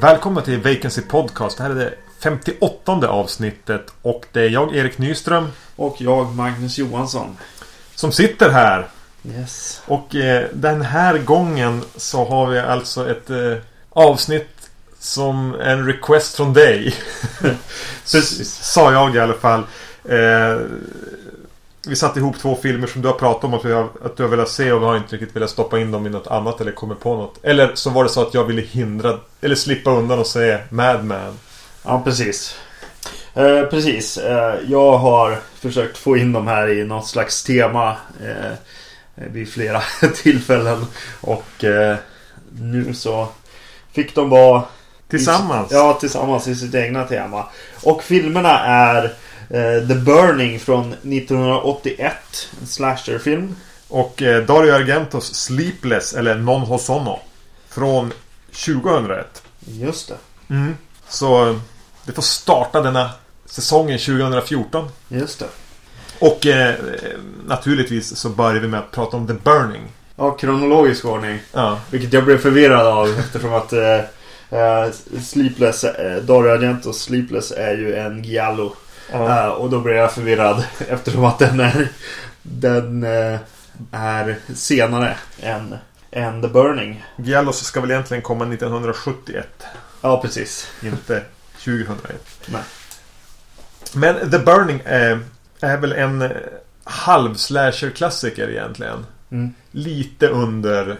Välkomna till Vacancy Podcast. Det här är det 58 avsnittet och det är jag, Erik Nyström. Och jag, Magnus Johansson. Som sitter här. Yes. Och eh, den här gången så har vi alltså ett eh, avsnitt som en request från dig. Sa jag i alla fall. Eh, vi satte ihop två filmer som du har pratat om att, vi har, att du har velat se och vi har inte riktigt velat stoppa in dem i något annat eller kommit på något. Eller så var det så att jag ville hindra eller slippa undan och se Mad Men. Ja, precis. Eh, precis. Eh, jag har försökt få in dem här i något slags tema eh, vid flera tillfällen. Och eh, nu så fick de vara Tillsammans? I, ja, tillsammans i sitt egna tema. Och filmerna är eh, The Burning från 1981. En slasherfilm. Och eh, Dario Argentos Sleepless eller Non Hosono. Från 2001. Just det. Mm. Så det får starta denna säsongen 2014. Just det. Och eh, naturligtvis så börjar vi med att prata om The Burning. Ja, kronologisk ordning. Ja. Vilket jag blev förvirrad av eftersom att eh, eh, Sleepless, eh, Dario Argentos Sleepless är ju en giallo. Eh, och då blev jag förvirrad eftersom att den är Den är senare än, än The Burning. Giallos ska väl egentligen komma 1971. Ja, precis. Inte 2001. Nej. Men The Burning är, är väl en halv slasher-klassiker egentligen. Mm. Lite under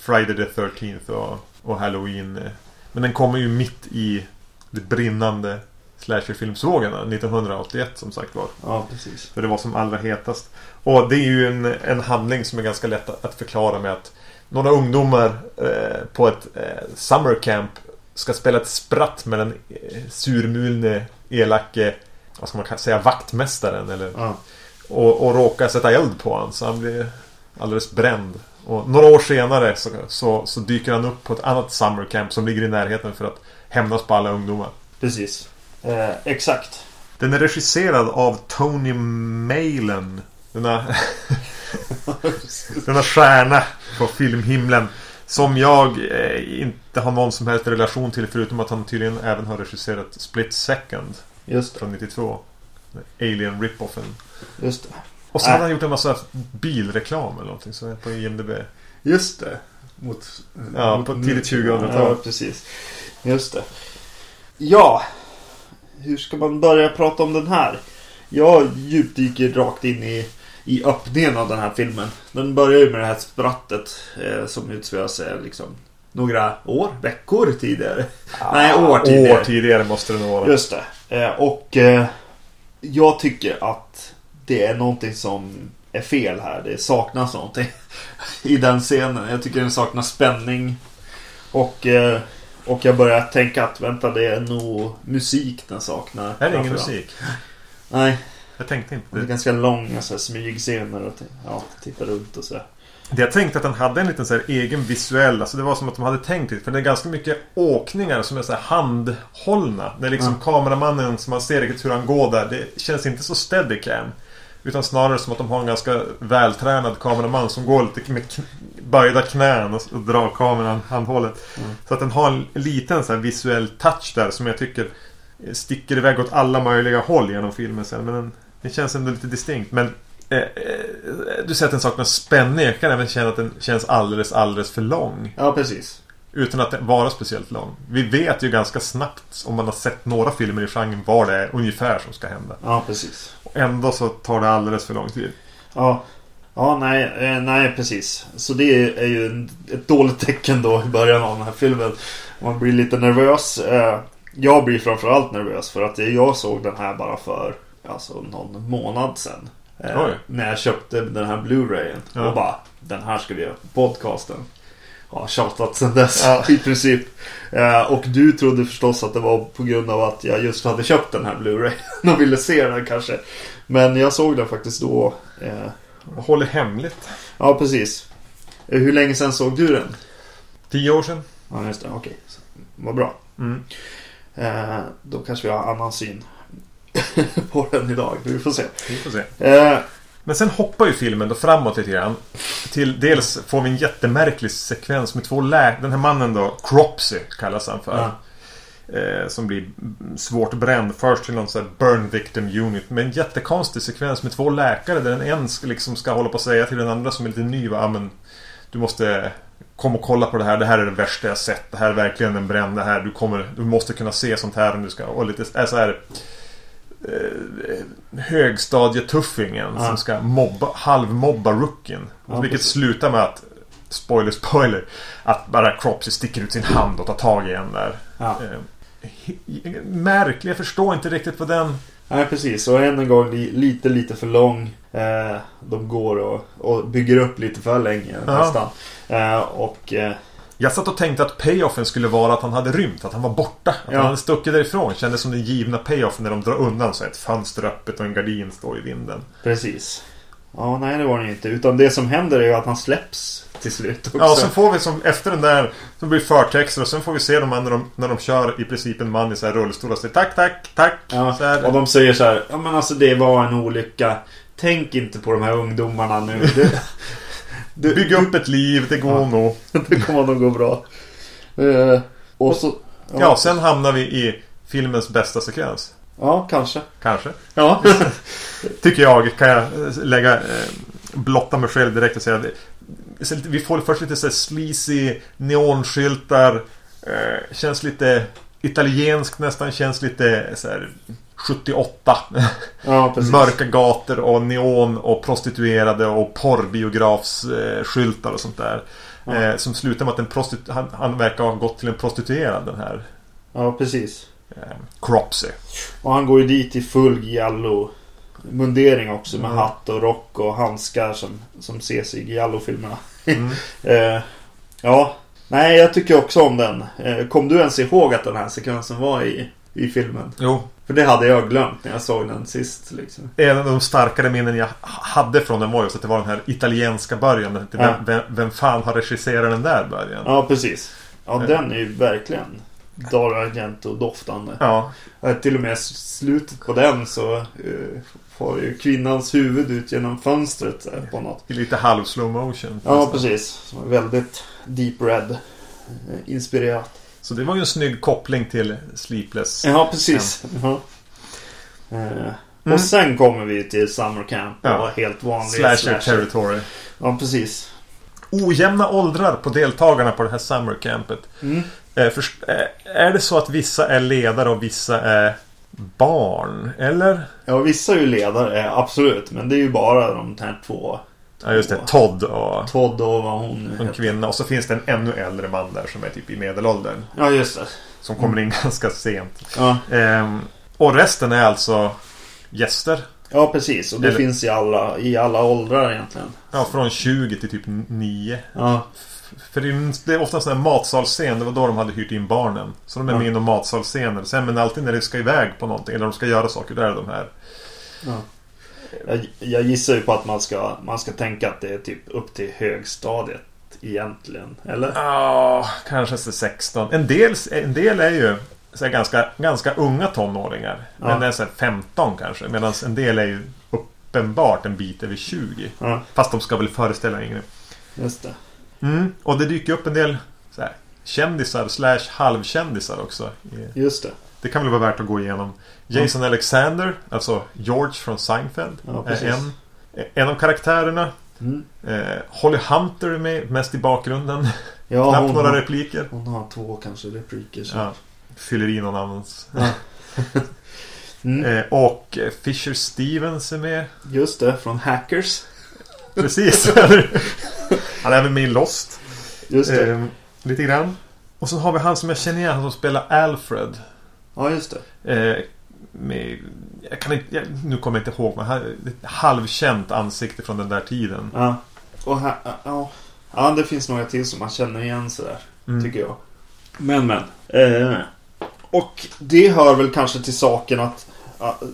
Friday the 13th och, och Halloween. eh. Men den kommer ju mitt i det brinnande slasherfilmsvågorna 1981 som sagt var. Ja, precis. För det var som allra hetast. Och det är ju en, en handling som är ganska lätt att, förklara med att några ungdomar eh, på ett eh, summer camp ska spela ett spratt med den eh, surmulne, elake, vad ska man säga, vaktmästaren. Eller, Ja. och, och råkar sätta eld på honom så han blir alldeles bränd. Och några år senare så, så, så dyker han upp på ett annat summer camp som ligger i närheten för att hämnas på alla ungdomar. Precis. Eh, exakt. Den är regisserad av Tony Malen. Denna, denna stjärna på filmhimlen. Som jag eh, inte har någon som helst relation till förutom att han tydligen även har regisserat Split Second Just det. från 92. Alien Rip-Offen. Just det. Och så Äh. hade han gjort en massa bilreklam eller någonting så är på IMDB. Just det. Mot, Ja, mot- på tidigt 2000-tal. Ja, precis. Just det. Ja. Hur ska man börja prata om den här? Jag djupdyker rakt in i, i öppningen av den här filmen. Den börjar ju med det här sprattet eh, som utspelar sig liksom några år, veckor tidigare. Nej, år tidigare. År tidigare måste det nog vara. Just det. Eh, och eh, jag tycker att det är någonting som är fel här. Det saknas någonting i den scenen. Jag tycker den saknar spänning. Och, eh, och jag börjar tänka att vänta, det är nog musik den saknar. Är ingen framförallt. musik. Nej, Jag tänkte inte det är det. ganska långa så här, smygscener och ja, titta runt och så. Det jag tänkte att den hade en liten så egen visuell, alltså det var som att de hade tänkt lite. För det är ganska mycket åkningar som är så handhållna. Det är liksom kameramannen som man ser riktigt hur han går där. Det känns inte så steadicam. Utan snarare som att de har en ganska vältränad kameraman som går lite med böjda knän och, och drar kameran handhållet. Så att den har en liten så visuell touch där som jag tycker sticker iväg åt alla möjliga håll genom filmen sen. Men den, den känns ändå lite distinkt. Men eh, eh, du säger att den saknar spänning. Jag kan även känna att den känns alldeles, alldeles för lång. Ja, precis. Utan att vara speciellt lång. Vi vet ju ganska snabbt om man har sett några filmer i genren vad det är ungefär som ska hända. Ja, precis. Ändå så tar det alldeles för lång tid. Ja. Ja, nej, eh, nej precis. Så det är ju ett dåligt tecken då i början av den här filmen. Man blir lite nervös. Eh, Jag blir framförallt nervös för att jag såg den här bara för alltså, någon månad sedan. Eh, Oj. När jag köpte den här Blu-rayen. Ja. Och bara, den här ska vi göra på podcasten. Ja, tjatat sedan dess Ja. i princip. Eh, och du trodde förstås att det var på grund av att jag just hade köpt den här Blu-rayen och ville se den kanske. Men jag såg den faktiskt då. Eh, håller hemligt. Ja, precis. Eh, Hur länge sedan såg du den? Tio år sedan. Ja, just det. Okej. var bra. Mm. Eh, då kanske vi har annan syn på den idag. Vi får se. Vi får se. Eh, Men sen hoppar ju filmen då framåt lite grann. Till dels får vi en jättemärklig sekvens med två läkare. Den här mannen då, Cropsy kallas han för. Ja. Eh, som blir svårt bränd. Först till någon sån här burn victim unit. Med en jättekonstig sekvens med två läkare. Där den en liksom ska hålla på att säga till den andra som är lite ny. Va? "Ah, men Du måste komma och kolla på det här. Det här är det värsta jag sett. Det här är verkligen en bränn. Det här, du, kommer, du måste kunna se sånt här om du ska. Och lite är så här eh, högstadietuffingen Ja. som ska mobba, halvmobba rookien. Ja, vilket precis. slutar med att Spoiler, spoiler. Att bara Cropsy sticker ut sin hand och tar tag i en där. ja. Eh, Märklig, jag förstår inte riktigt på den. Nej precis, och än en gång li, lite lite för lång. Eh, de går och, och bygger upp lite för länge Ja. nästan. Eh, och eh, Jag satt och tänkte att payoffen skulle vara att han hade rymt, att han var borta. Att Ja. han hade stuckit därifrån. Kändes som den givna payoffen när de drar undan så ett fönster öppet och en gardin står i vinden. precis. Ja, nej det var det inte. Utan det som händer är ju att han släpps till slut också. Ja, och sen får vi som efter den där så blir förtexter och sen får vi se dem när de, när de kör i princip en man i så här rullstol och säger tack, tack, tack. Ja, och de säger så här. Ja men alltså det var en olycka. Tänk inte på de här ungdomarna nu. Det, Bygg upp ett liv, det går Ja. nog. det kommer nog gå bra. Eh, och så... Ja, sen hamnar vi i filmens bästa sekvens. Ja, kanske. Kanske. Ja. Tycker jag. Kan jag eh, lägga... Eh, blotta mig själv direkt och säga lite- Vi får först lite så här sleazy neonskyltar. Eh, känns lite italienskt nästan. Känns lite så här 78. ja. Mörka gator och neon och prostituerade och porrbiografsskyltar och sånt där. Ja. Eh, som slutar med att en prostitu- han, han verkar ha gått till en prostituerad den här Ja, precis. eh, Cropsy. Och han går ju dit i full giallo mundering också med Mm. hatt och rock och handskar som, som ses i giallo-filmerna. Mm. Eh, ja, nej jag tycker också om den. Eh, kom du ens ihåg att den här sekvensen var i, i filmen? Jo, För det hade jag glömt när jag såg den sist. Liksom. En av de starkare minnen jag hade från den var just att det var den här italienska början. Vem, Ja. vem, vem fan har regisserat den där början? Ja, precis. Ja, Eh. den är ju verkligen Dario Argento-doftande. Ja. Till och med slutet på den så eh, får ju kvinnans huvud ut genom fönstret på något. I lite halv slow motion. Ja, precis. Väldigt deep red eh, inspirerat. Så det var ju en snygg koppling till Sleepless. Ja, precis. Ja. Eh, Och sen kommer vi till Summer Camp och Mm. Ja. helt vanlig Slasher territory. Ja, precis. Ojämna åldrar på deltagarna på det här summer campet. Mm. Eh, eh, är det så att vissa är ledare och vissa är barn? Eller? Ja, vissa är ju ledare, absolut. Men det är ju bara de här två. Ja just det, Todd och Todd och vad hon en kvinna. Och så finns det en ännu äldre man där som är typ i medelåldern. Ja, just det. Som kommer in ganska sent. Ja, Ehm, och resten är alltså gäster. ja precis. Och det Eller- finns i alla, i alla åldrar egentligen. Ja, från 20 till typ 9. Ja, För det är, det är ofta en sån här matsalscen. Det var då de hade hyrt in barnen. Så de är med i någon matsalscener. Sen men alltid när de ska iväg på någonting. Eller de ska göra saker. Där är de här. ja. Jag, jag gissar ju på att man ska, man ska tänka att det är typ upp till högstadiet egentligen. Eller? Ja, kanske så 16. En del, en del är ju så ganska, ganska unga tonåringar. Men Ja. det är så här 15 kanske. Medan en del är ju uppenbart en bit över 20. Ja, Fast de ska väl föreställa yngre. just det. Mm. Och det dyker upp en del så här, kändisar slash halvkändisar också. Just det. Det kan väl vara värt att gå igenom. Jason Alexander, alltså George från Seinfeld. Ja, är en, en av karaktärerna. Mm. Eh, Holly Hunter är med, mest i bakgrunden. Ja, Knappt några har, repliker. hon har två kanske repliker. Så. Ja, fyller i någon annans. Ja. Mm. Eh, och eh, Fisher Stevens är med. Just det, från Hackers. Precis. Han är även med i Lost. Just det. Eh, lite grann. Och så har vi han som jag känner igen, han som spelar Alfred. Ja, just det. Med, jag kan inte, jag, nu kommer jag inte ihåg, men han, ett halvkänt ansikte från den där tiden. Ja. Och här, ja. ja, det finns några till som man känner igen sådär. Mm. Tycker jag. Men, men. Eh, och det hör väl kanske till saken att...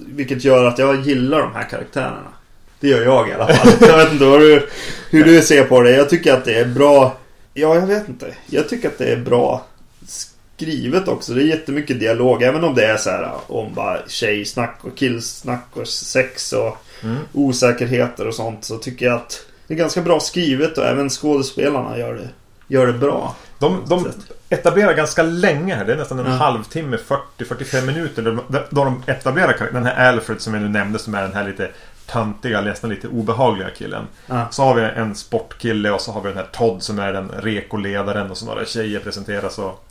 Vilket gör att jag gillar de här karaktärerna. Det gör jag i alla fall. jag vet inte du, hur du ser på det. Jag tycker att det är bra... Ja, jag vet inte. Jag tycker att det är bra skrivet också. Det är jättemycket dialog. Även om det är så här om bara tjejsnack och killsnack och sex och Mm. osäkerheter och sånt. Så tycker jag att det är ganska bra skrivet och även skådespelarna gör det, gör det bra. De, de etablerar ganska länge här. Det är nästan en Ja. halvtimme, 40-45 minuter. Då de, då de etablerar den här Alfred som jag nu nämnde som är den här lite töntiga, nästan lite obehagliga killen. Ja. Så har vi en sportkille och så har vi den här Todd som är den rekoledaren och så några tjejer presenteras och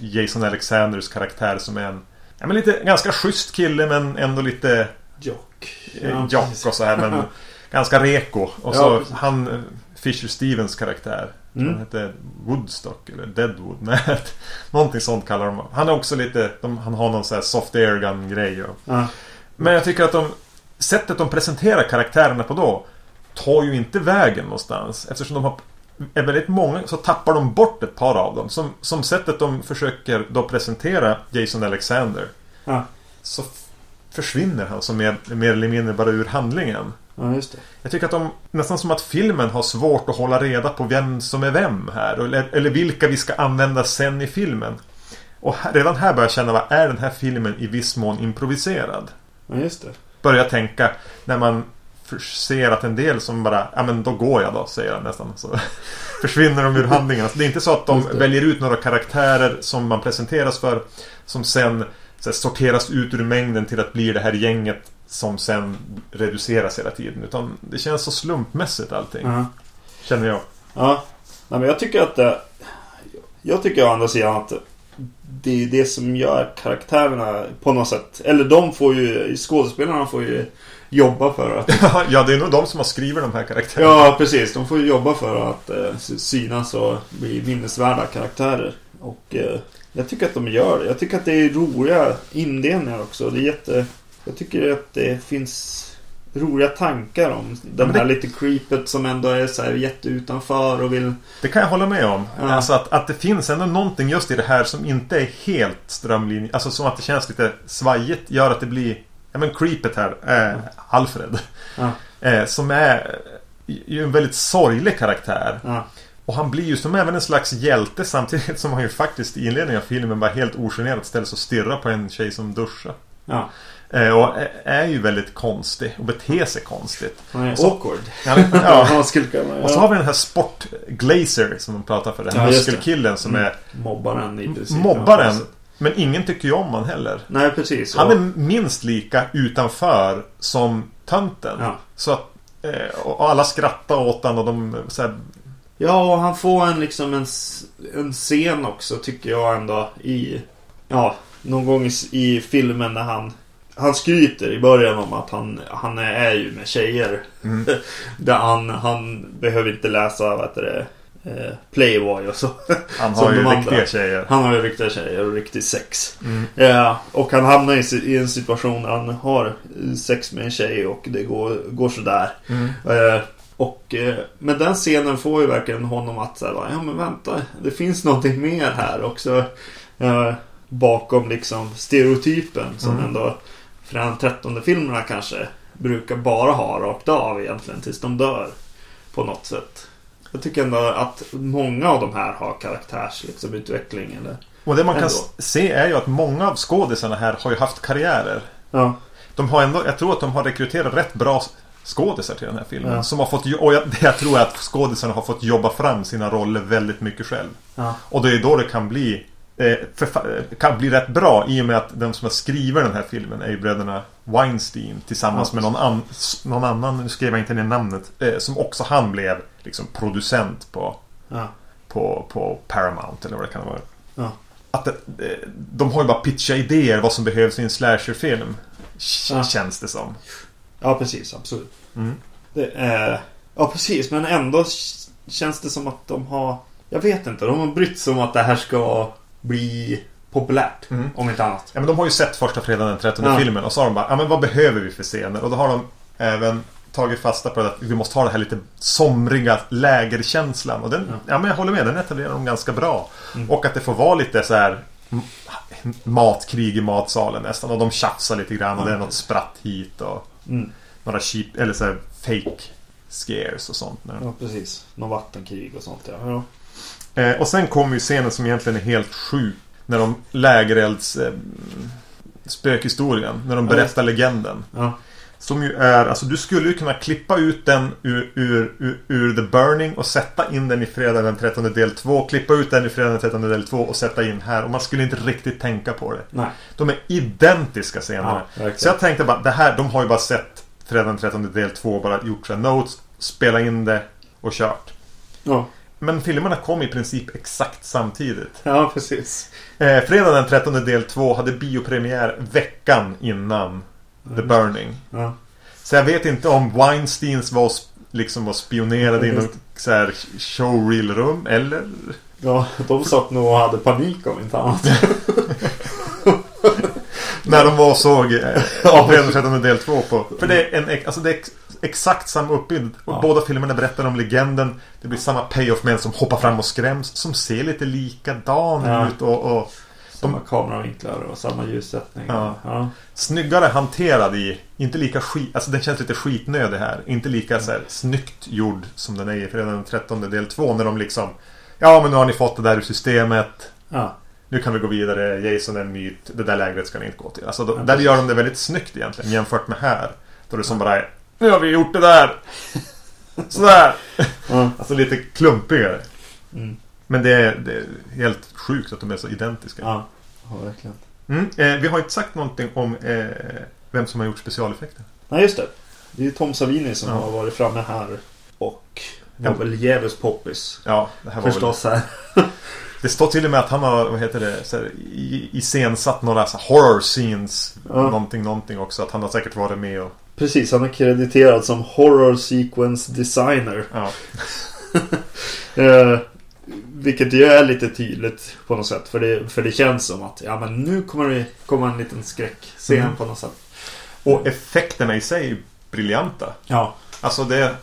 Jason Alexanders karaktär som är en ja, men lite ganska schysst kille men ändå lite Jock. eh, jock och så här men ganska reko. Och Ja, så precis. han eh, Fisher Stevens karaktär. Mm. Han hette Woodstock eller Deadwood. Nej, någonting sånt kallar de Han är också lite, de, han har någon sån här soft air gun grej. Och, Ja. men jag tycker att de Sättet de presenterar karaktärerna på då Tar ju inte vägen någonstans Eftersom de har är väldigt många så tappar de bort ett par av dem. Som, som sättet de försöker då presentera Jason Alexander. Ja. Så försvinner han som mer, mer eller mindre bara ur handlingen. ja, just det. Jag tycker att de nästan som att filmen har svårt att hålla reda på vem som är vem här. Eller, eller vilka vi ska använda sen i filmen. Och här, redan här börjar jag känna, vad är den här filmen i viss mån improviserad? Ja, just det. Börjar tänka när man ser att en del som bara, ja men då går jag då, säger han nästan. Så försvinner de ur handlingen. Alltså, det är inte så att de väljer ut några karaktärer som man presenteras för. Som sen så här, sorteras ut ur mängden till att bli det här gänget som sen reduceras hela tiden. Utan det känns så slumpmässigt allting. Ja. Känner jag. Ja. Nej, men jag tycker att det... Jag tycker å andra sidan att det är det som gör karaktärerna på något sätt. Eller de får ju... Skådespelarna får ju jobba för att... ja, det är nog de som har skrivit de här karaktärerna. Ja, precis. De får jobba för att eh, synas och bli minnesvärda karaktärer. Och eh, jag tycker att de gör det. Jag tycker att det är roliga indelningar också. Det är jätte... Jag tycker att det finns roliga tankar om den men det- här lite creepet som ändå är så här jätte utanför och vill... Det kan jag hålla med om. Ja. Alltså att, att det finns ändå någonting just i det här som inte är helt strömlinje. Alltså som att det känns lite svajigt. Gör att det blir... Ja men creepet här. Eh, Alfred. Ja. Eh, som är ju en väldigt sorglig karaktär. Ja, Och han blir ju som även en slags hjälte samtidigt som han ju faktiskt i inledningen av filmen bara helt ogenerat ställs och stirrar på en tjej som duschar. ja. Eh, och är- ju väldigt konstig och beter sig konstigt. Han är Och- awkward. Ja. Och så har vi den här sportglazer som de pratar för. Den här Ja, muskelkillen som Mm. är Mobbaren i princip. mobbaren. Men ingen tycker ju om han heller. Nej, precis. Han är minst lika utanför som tönten. Ja. Så att, eh, och alla skrattar åt honom och de så här, Ja, och han får en liksom en, en scen också tycker jag ändå i... Ja, någon gång i, i filmen när han... Han skryter i början om att han, han är, är ju med tjejer. Mm. Där han, han behöver inte läsa, vad heter det, eh, Playboy och så. Han har ju andra. riktiga tjejer. Han har ju riktiga tjejer och riktig sex. Mm. Ja, och han hamnar i, i en situation där han har sex med en tjej och det går, går sådär. Mm. Eh, och, eh, men den scenen får ju verkligen honom att säga, ja men vänta, det finns någonting mer här också. Eh, bakom liksom stereotypen som Mm. ändå den trettonde filmerna kanske brukar bara ha rakt av egentligen tills de dör. På något sätt. Jag tycker ändå att många av de här har karaktärs liksom, eller... Och det man kan Ändå. s- se är ju att många av skådisarna här har ju haft karriärer. Ja. De har ändå, jag tror att de har rekryterat rätt bra skådisar till den här filmen. Ja. Som har fått, och jag, det jag tror är att skådisarna har fått jobba fram sina roller väldigt mycket själv. Ja. Och det är då det kan bli eh, kan bli rätt bra i och med att de som har skrivit den här filmen är ju bröderna Weinstein tillsammans Ja. med någon, an, någon annan, nu skrev jag inte ner namnet, eh, som också han blev liksom producent på, Ja. på, på Paramount eller vad det kan vara. Ja. Att det, eh, de har ju bara pitchat idéer vad som behövs i en slasherfilm. Ja. Känns det som. ja, precis. Absolut. Mm. Är... Ja, precis. Men ändå känns det som att de har... Jag vet inte. De har brytt sig om att det här ska bli populärt. Mm. Om inte annat. Ja, men de har ju sett första fredagen den 13 Ja. filmen och så har de bara, ja men vad behöver vi för scener? Och då har de även tagit fasta på att vi måste ha den här lite somriga lägerkänslan. Och den, ja. Ja. men jag håller med, den etablerar de ganska bra. Mm. Och att det får vara lite så här matkrig i matsalen nästan. Och de tjafsar lite grann och det är något spratt hit och Mm. några cheap, eller så här fake scares och sånt. Ja, precis. Någon vattenkrig och sånt, ja. ja. Eh, och sen kommer ju scenen som egentligen är helt sjuk. När de lägerelds eh, spökhistorien. När de Ja, berättar legenden. Ja. Som ju är, alltså du skulle ju kunna klippa ut den ur, ur, ur, ur The Burning och sätta in den i Fredag den 13 del 2. Klippa ut den i Fredag den 13 del 2 och sätta in här. Och man skulle inte riktigt tänka på det. Nej. De är identiska scenerna. Ja, så jag tänkte bara, det här, de har ju bara sett Fredag den 13 del 2 och bara gjort här notes, spelat in det och kört. Ja. Men filmerna kom i princip exakt samtidigt. ja, precis. Eh, fredag den 13 del 2 hade biopremiär veckan innan The Burning. Ja. Så jag vet inte om Weinsteins var liksom var spionerade i Mm. något så här showreel-rum eller? ja, de satt nog och hade panik om inte annat. När de var och såg eh, 13 del 2 på. För det är, en, alltså det är ex, exakt samma uppbild. Och Ja. Båda filmerna berättar om legenden. Det blir samma payoff en som hoppar fram och skräms. Som ser lite likadan Ja. ut och, och Samma kameravinklar och samma ljussättning. Ja. Ja. snyggare hanterad i. Inte lika skit... Alltså den känns lite skitnödig här. Inte lika så här, snyggt gjord som den är i Fredag den 13 del 2. När de liksom... Ja men nu har ni fått det där ur systemet. Ja. Nu kan vi gå vidare. Jason är en myt. Det där lägret ska ni inte gå till. Alltså då, där gör de det väldigt snyggt egentligen. Jämfört med här. Då det som bara är... Nu har vi gjort det där. Sådär. Ja. Alltså lite klumpigare. Mm. Men det är, det är helt sjukt att de är så identiska. Ja. ja, verkligen. Mm. Eh, vi har inte sagt någonting om eh, vem som har gjort specialeffekter. Nej, just det. Det är Tom Savini som Ja. har varit framme här. Och var Ja. väl djävulskt poppis. Ja, det här var väl, Förstås här. Det står till och med att han har, vad heter det, så här, i- iscensatt några så horror scenes. Ja. Någonting, någonting också. Att han har säkert varit med och... Precis, han är krediterad som Horror Sequence Designer. Ja. Eh, vilket ju är lite tydligt på något sätt. För det, för det känns som att ja, men nu kommer det komma en liten skräckscen Mm. på något sätt. Och effekterna i sig är briljanta. Ja. Alltså det...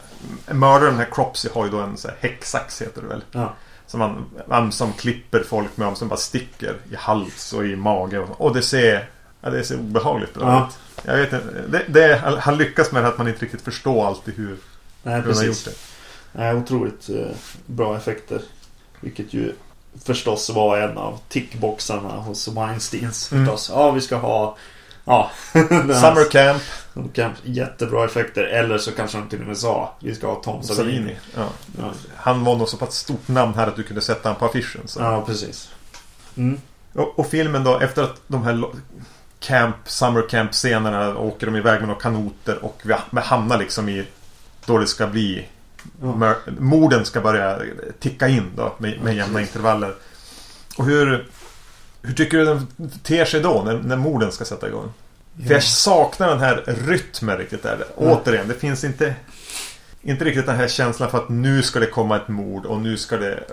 Mördaren här Cropsy har ju då en så här, häcksax heter det väl. Ja. Som man, man som klipper folk med, som bara sticker i hals och i mage. Och, och det ser... Ja, det ser obehagligt bra Ja. ut. Jag vet inte. Det, det, han lyckas med det att man inte riktigt förstår alltid hur, Nej, hur han har gjort det. Nej, otroligt eh, bra effekter. Vilket ju förstås var en av tickboxarna hos Weinsteins. Mm. Förstås. Ja, vi ska ha... Ja, Summer Camp, Camp, jättebra effekter. Eller så kanske de till och med sa vi ska ha Tom Savini. Savini. Ja. Ja, Han var nog så pass stort namn här att du kunde sätta honom på affischen. Så. ja precis. Mm. Och, och filmen då, efter att de här camp, summer camp scenerna åker de iväg med några kanoter och vi hamnar liksom i då det ska bli Ja. morden ska börja ticka in då med, med Ja, jämna intervaller. Och hur hur tycker du den ter sig då när, när morden ska sätta igång? För jag saknar den här rytmen riktigt där. Ja. Återigen, det finns inte Inte riktigt den här känslan för att nu ska det komma ett mord och nu ska det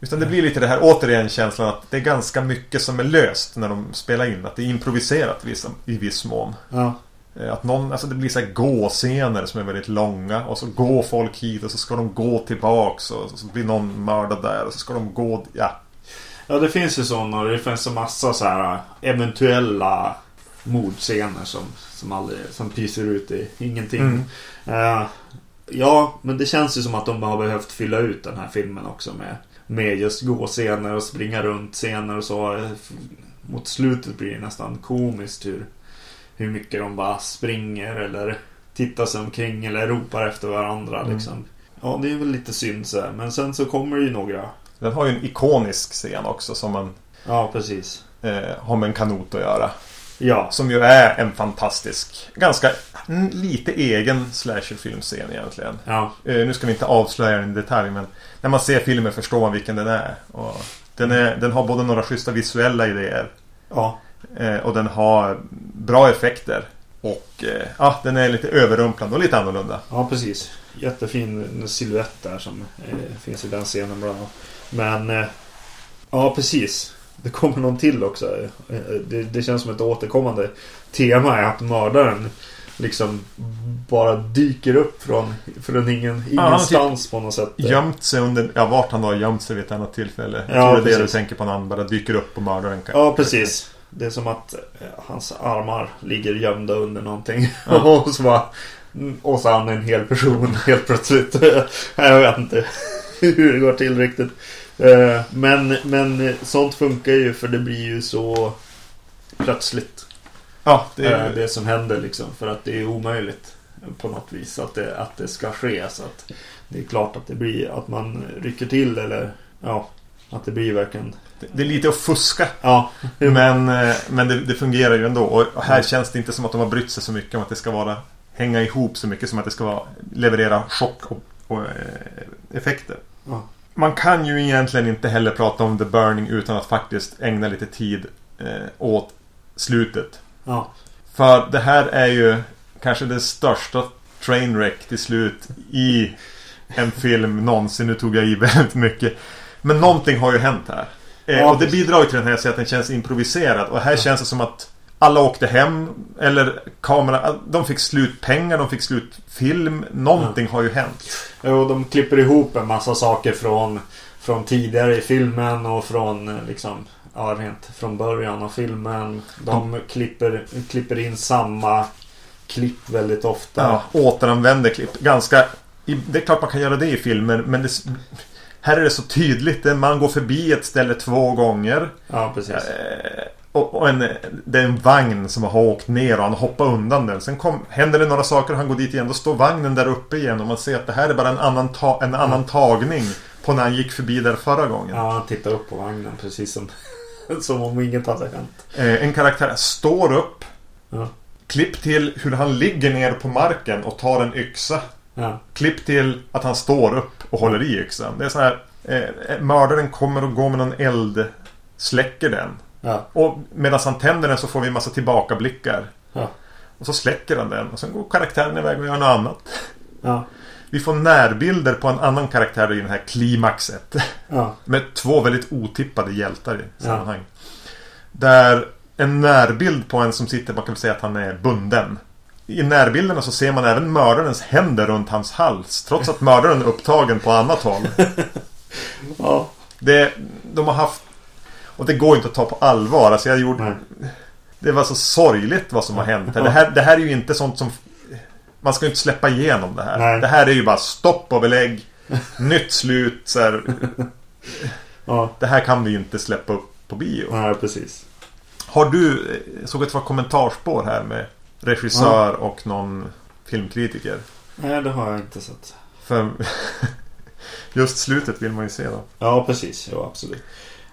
Utan det blir lite det här återigen känslan att det är ganska mycket som är löst när de spelar in. Att det är improviserat i viss mån. Ja. Eh, Att någon, alltså det blir så här gåscener som är väldigt långa och så går folk hit och så ska de gå tillbaks och så blir någon mördad där och så ska de gå, ja. Ja, det finns ju sådana och det finns en massa så här eventuella mordscener som, som, aldrig, som pyser ut i ingenting. Mm. Eh, ja, men det känns ju som att de har behövt fylla ut den här filmen också med, med just gåscener och springa runt scener och så. Eh, Mot slutet blir det nästan komiskt hur, hur mycket de bara springer eller tittar sig omkring eller ropar efter varandra. Mm. Liksom. Ja, det är väl lite synd så här. Men sen så kommer det ju några. Den har ju en ikonisk scen också som man Ja, precis. eh, har med en kanot att göra. Ja, Som ju är en fantastisk, ganska lite egen slasherfilmscen egentligen. ja, Eh, nu ska vi inte avslöja den i detalj men när man ser filmen förstår man vilken den är. Och den, är den har både några schyssta visuella idéer ja. Eh, och den har bra effekter. Och eh, ja, den är lite överrumplande och lite annorlunda. Ja, precis. Jättefin silhuett där som eh, finns i den scenen bland annat. Men eh, ja, precis. Det kommer någon till också. Eh, det, det känns som ett återkommande tema är att mördaren liksom bara dyker upp från, från ingen, Ja, har typ ingenstans på något sätt. Gömt sig under, ja vart han har gömt sig vid ett annat tillfälle. Jag Ja, tror det är det du tänker på när han bara dyker upp och mördar en Ja, precis. Det är som att eh, hans armar ligger gömda under någonting. Ja. och så bara... mm, Och så är han en hel person helt plötsligt. Jag vet inte hur det går till riktigt. Eh, men, men sånt funkar ju för det blir ju så plötsligt. Ja, det är är det som händer liksom. För att det är omöjligt på något vis att det, att det ska ske. Så att det är klart att det blir att man rycker till eller ja, att det blir verkligen. Det är lite att fuska. Ja, Men, eh, men det, det fungerar ju ändå. Och här känns det inte som att de har brytt sig så mycket om att det ska vara hänga ihop så mycket som att det ska vara leverera chock och, och eh, effekter. Ja. Man kan ju egentligen inte heller prata om The Burning utan att faktiskt ägna lite tid eh, åt slutet. ja, För det här är ju kanske det största trainwreck till slut i en film någonsin. Nu tog jag i väldigt mycket. Men någonting har ju hänt här. Eh, Ja, och det bidrar ju till den här så att den känns improviserad. Och här känns det som att alla åkte hem. Eller kamera, de fick slut pengar, de fick slut film. Någonting har ju hänt. Jo, de klipper ihop en massa saker från, från tidigare i filmen och från eh, liksom Ja, rent från början av filmen. De klipper, klipper in samma klipp väldigt ofta. Ja, återanvänder klipp. Ganska... Det är klart man kan göra det i filmer men det, här är det så tydligt. Man går förbi ett ställe två gånger. Ja, precis. Eh, och, och en, det är en vagn som har åkt ner och han hoppar undan den. Sen kom, händer det några saker och han går dit igen. Då står vagnen där uppe igen och man ser att det här är bara en annan, ta, en annan tagning på när han gick förbi där förra gången. Ja, han tittar upp på vagnen precis som, som om inget hade hänt. Eh, en karaktär står upp. Ja. Klipp till hur han ligger ner på marken och tar en yxa. Ja, Klipp till att han står upp och håller i yxan. Det är så här. Eh, mördaren kommer och går med någon eld. Släcker den. ja, Och medan han tänder den så får vi en massa tillbakablickar. ja, Och så släcker han den och sen går karaktären iväg och gör något annat. ja, Vi får närbilder på en annan karaktär i den här klimaxet. ja, Med två väldigt otippade hjältar i sammanhang. Där en närbild på en som sitter, man kan säga att han är bunden. I närbilderna så ser man även mördarens händer runt hans hals. Trots att mördaren är upptagen på annat håll. ja. Det, de har haft... Och det går inte att ta på allvar. Alltså jag gjorde... Nej. Det var så sorgligt vad som har hänt. Det här, det här är ju inte sånt som... Man ska ju inte släppa igenom det här. Nej. Det här är ju bara stopp och belägg. Nytt slut. Så här, ja. det här kan vi ju inte släppa upp på bio. Nej, precis. Har du... Jag såg att det var kommentarspår här med regissör och någon filmkritiker. Nej, det har jag inte sett. För just slutet vill man ju se då. Ja, precis. Ja, absolut.